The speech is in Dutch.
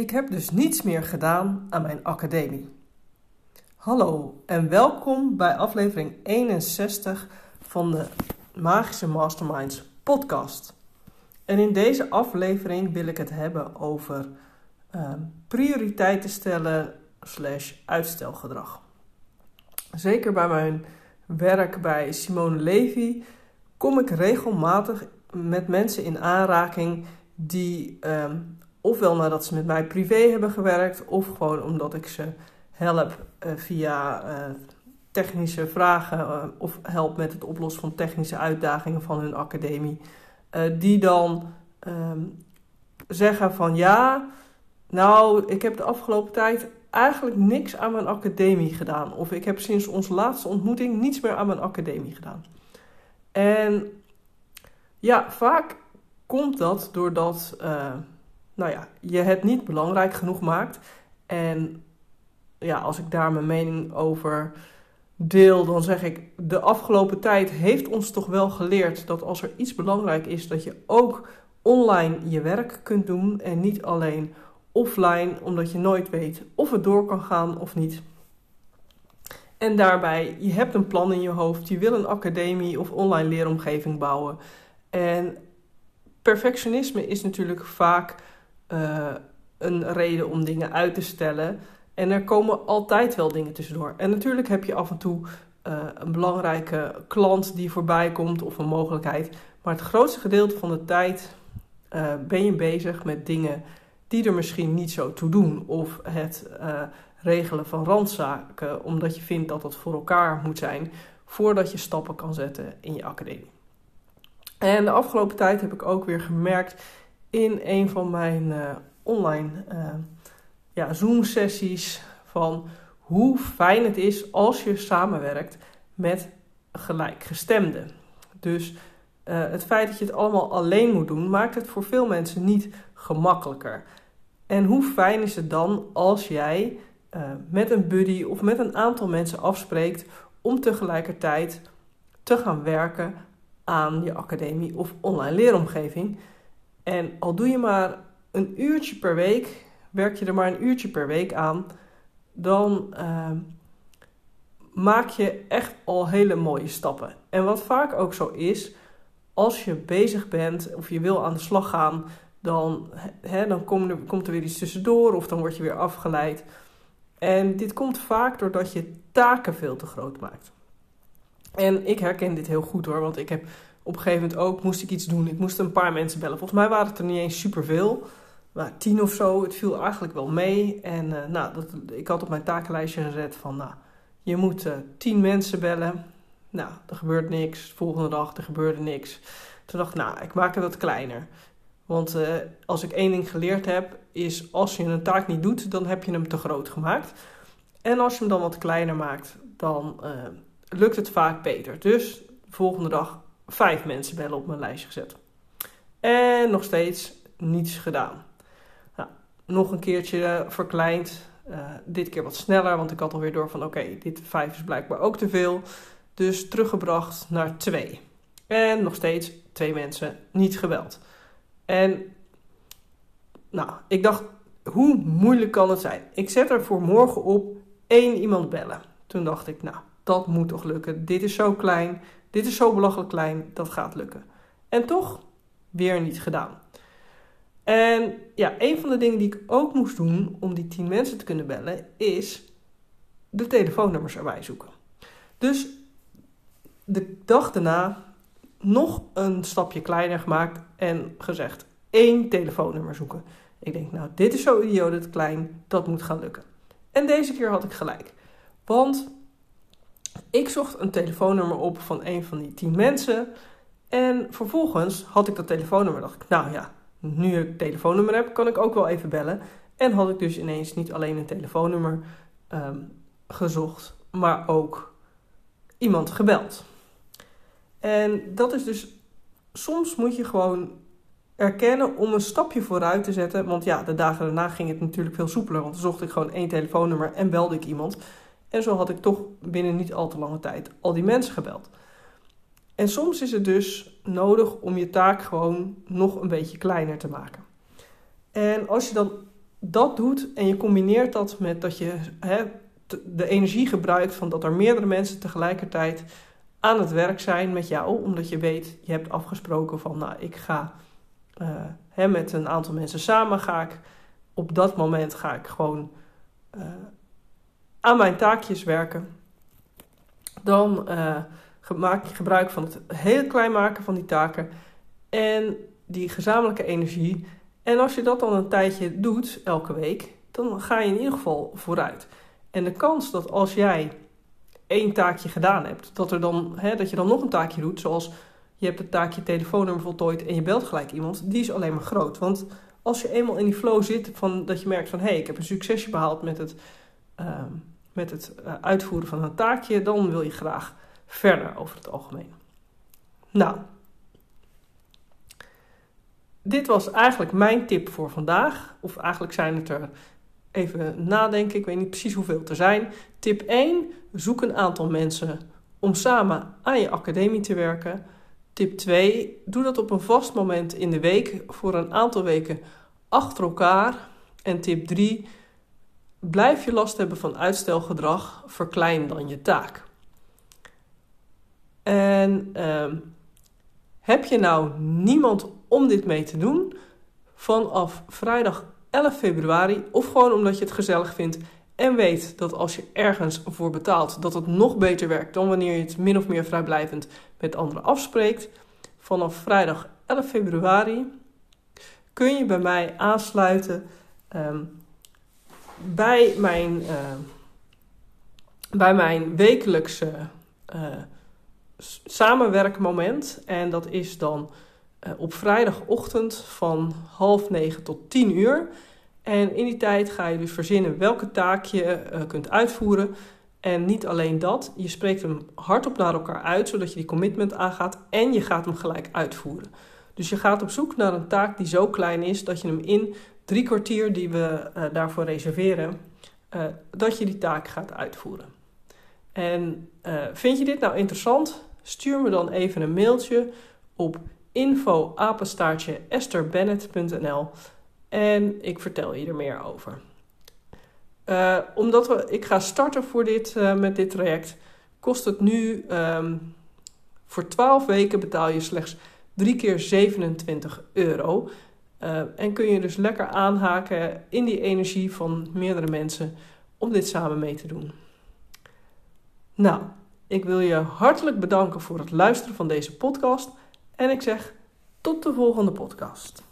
Ik heb dus niets meer gedaan aan mijn academie. Hallo en welkom bij aflevering 61 van de Magische Masterminds podcast. En in deze aflevering wil ik het hebben over uh, prioriteiten stellen slash uitstelgedrag. Zeker bij mijn werk bij Simone Levy kom ik regelmatig met mensen in aanraking die uh, ofwel nadat ze met mij privé hebben gewerkt, of gewoon omdat ik ze help uh, via uh, technische vragen uh, of help met het oplossen van technische uitdagingen van hun academie, die dan ehm, zeggen van ja, nou, ik heb de afgelopen tijd eigenlijk niks aan mijn academie gedaan. Of ik heb sinds onze laatste ontmoeting niets meer aan mijn academie gedaan. En ja, vaak komt dat doordat nou ja, je het niet belangrijk genoeg maakt. En ja, als ik daar mijn mening over deel, dan zeg ik: de afgelopen tijd heeft ons toch wel geleerd dat als er iets belangrijk is, dat je ook online je werk kunt doen en niet alleen offline, omdat je nooit weet of het door kan gaan of niet. En daarbij, je hebt een plan in je hoofd, je wil een academie of online leeromgeving bouwen. En perfectionisme is natuurlijk vaak uh, een reden om dingen uit te stellen. En er komen altijd wel dingen tussendoor. En natuurlijk heb je af en toe uh, een belangrijke klant die voorbij komt of een mogelijkheid. Maar het grootste gedeelte van de tijd uh, ben je bezig met dingen die er misschien niet zo toe doen. Of het regelen van randzaken, omdat je vindt dat dat voor elkaar moet zijn voordat je stappen kan zetten in je academie. En de afgelopen tijd heb ik ook weer gemerkt in een van mijn uh, online uh, ja, Zoom-sessies van hoe fijn het is als je samenwerkt met gelijkgestemden. Dus uh, het feit dat je het allemaal alleen moet doen, maakt het voor veel mensen niet gemakkelijker. En hoe fijn is het dan als jij met een buddy of met een aantal mensen afspreekt om tegelijkertijd te gaan werken aan je academie of online leeromgeving. En al doe je maar een uurtje per week, werk je er maar een uurtje per week aan, dan uh, maak je echt al hele mooie stappen. En wat vaak ook zo is, als je bezig bent of je wil aan de slag gaan, dan, hè, dan kom komt er weer iets tussendoor of dan word je weer afgeleid. En dit komt vaak doordat je taken veel te groot maakt. En ik herken dit heel goed hoor, want ik heb op een gegeven moment ook moest ik iets doen. Ik moest een paar mensen bellen. Volgens mij waren het er niet eens superveel. Maar tien of zo. Het viel eigenlijk wel mee. En uh, nou, dat, ik had op mijn takenlijstje gezet van... Nou, je moet uh, tien mensen bellen. Nou, er gebeurt niks. Volgende dag, er gebeurde niks. Toen dacht ik, nou, ik maak het wat kleiner. Want uh, als ik één ding geleerd heb, is als je een taak niet doet, dan heb je hem te groot gemaakt. En als je hem dan wat kleiner maakt, dan lukt het vaak beter. Dus de volgende dag vijf mensen bellen op mijn lijstje gezet. En nog steeds niets gedaan. Nou, nog een keertje verkleind. Uh, dit keer wat sneller, want ik had alweer door van oké, dit vijf is blijkbaar ook te veel. Dus teruggebracht naar twee. En nog steeds twee mensen niet gebeld. En nou, ik dacht, hoe moeilijk kan het zijn? Ik zet er voor morgen op één iemand bellen. Toen dacht ik, nou, dat moet toch lukken. Dit is zo klein. Dit is zo belachelijk klein, dat gaat lukken. En toch weer niet gedaan. En ja, een van de dingen die ik ook moest doen om die 10 mensen te kunnen bellen, is de telefoonnummers erbij zoeken. Dus de dag daarna nog een stapje kleiner gemaakt en gezegd: één telefoonnummer zoeken. Ik denk, nou, dit is zo idioot klein, dat moet gaan lukken. En deze keer had ik gelijk. Want ik zocht een telefoonnummer op van een van die tien mensen. En vervolgens had ik dat telefoonnummer. Dacht ik, nou ja, nu ik het telefoonnummer heb, kan ik ook wel even bellen. En had ik dus ineens niet alleen een telefoonnummer um, gezocht, maar ook iemand gebeld. En dat is dus, soms moet je gewoon erkennen om een stapje vooruit te zetten. Want ja, de dagen daarna ging het natuurlijk veel soepeler. Want dan zocht ik gewoon één telefoonnummer en belde ik iemand. En zo had ik toch binnen niet al te lange tijd al die mensen gebeld. En soms is het dus nodig om je taak gewoon nog een beetje kleiner te maken. En als je dan dat doet en je combineert dat met dat je hè, de energie gebruikt van dat er meerdere mensen tegelijkertijd aan het werk zijn met jou, omdat je weet, je hebt afgesproken van, nou, ik ga uh, hè, met een aantal mensen samen, ga ik op dat moment ga ik gewoon uh, aan mijn taakjes werken. Dan uh, maak je gebruik van het heel klein maken van die taken en die gezamenlijke energie. En als je dat dan een tijdje doet, elke week, dan ga je in ieder geval vooruit. En de kans dat als jij één taakje gedaan hebt, dat, er dan, hè, dat je dan nog een taakje doet, zoals je hebt het taakje telefoonnummer voltooid en je belt gelijk iemand, die is alleen maar groot. Want als je eenmaal in die flow zit, van, dat je merkt van hé, hey, ik heb een succesje behaald met het, uh, met het uh, uitvoeren van een taakje, dan wil je graag verder over het algemeen. Nou, dit was eigenlijk mijn tip voor vandaag. Of eigenlijk zijn het er even nadenken, ik weet niet precies hoeveel er zijn. Tip 1: zoek een aantal mensen om samen aan je academie te werken. Tip 2: doe dat op een vast moment in de week voor een aantal weken achter elkaar. En tip 3: blijf je last hebben van uitstelgedrag, verklein dan je taak. En uh, heb je nou niemand om dit mee te doen? Vanaf vrijdag 11 februari, of gewoon omdat je het gezellig vindt en weet dat als je ergens voor betaalt, dat het nog beter werkt dan wanneer je het min of meer vrijblijvend met anderen afspreekt. Vanaf vrijdag 11 februari kun je bij mij aansluiten um, bij, mijn, uh, bij mijn wekelijkse uh, samenwerkmoment. En dat is dan uh, op vrijdagochtend van half negen tot tien uur. En in die tijd ga je dus verzinnen welke taak je kunt uitvoeren. En niet alleen dat, je spreekt hem hardop naar elkaar uit, zodat je die commitment aangaat en je gaat hem gelijk uitvoeren. Dus je gaat op zoek naar een taak die zo klein is dat je hem in drie kwartier die we uh, daarvoor reserveren, uh, dat je die taak gaat uitvoeren. En uh, vind je dit nou interessant? Stuur me dan even een mailtje op info esterbennett.nl en ik vertel je er meer over. Omdat we, ik ga starten voor dit, met dit traject, kost het nu um, voor 12 weken betaal je slechts 3 keer 27 euro. Uh, en kun je dus lekker aanhaken in die energie van meerdere mensen om dit samen mee te doen. Nou, ik wil je hartelijk bedanken voor het luisteren van deze podcast en ik zeg tot de volgende podcast.